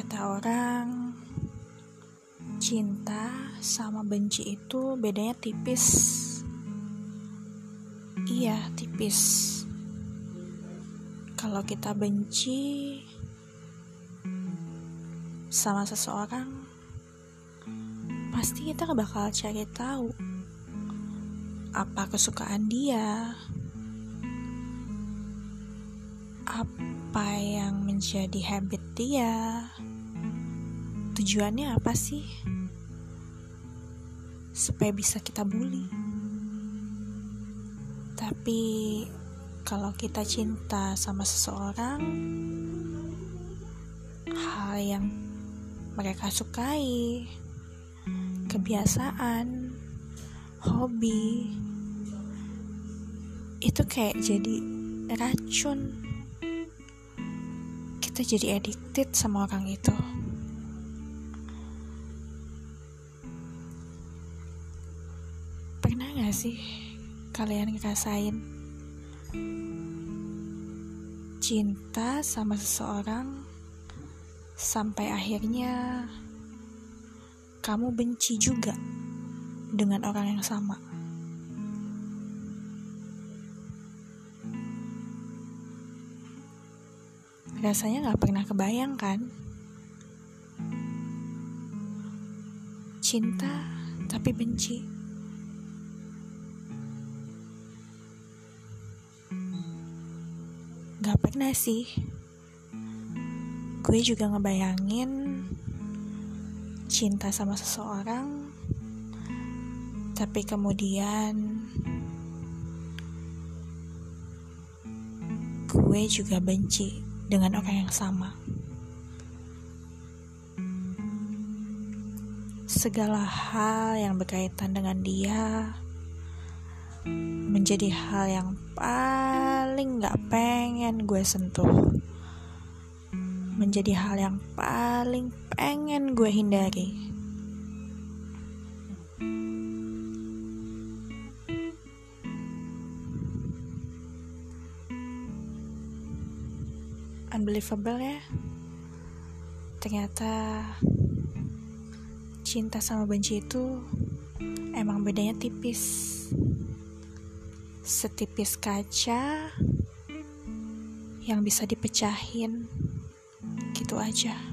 seseorang, cinta sama benci itu bedanya tipis. Iya, tipis. Kalau kita benci sama seseorang, pasti kita bakal cari tahu apa kesukaan dia, apa yang menjadi habit dia, tujuannya apa sih? Supaya bisa kita bully. Tapi kalau kita cinta sama seseorang, hal yang mereka sukai, kebiasaan, hobi, itu kayak jadi racun. Kita jadi addicted sama orang itu. Pernah gak sih kalian ngerasain cinta sama seseorang sampai akhirnya kamu benci juga dengan orang yang sama? Rasanya gak pernah kebayang kan? Cinta tapi benci. Gak pernah sih. Gue juga ngebayangin cinta sama seseorang, tapi kemudian gue juga benci dengan orang yang sama. Segala hal yang berkaitan dengan dia menjadi hal yang paling gak pengen gue sentuh. Menjadi hal yang paling pengen gue hindari. Unbelievable ya. Ternyata cinta sama benci itu emang bedanya tipis setipis kaca yang bisa dipecahin gitu aja.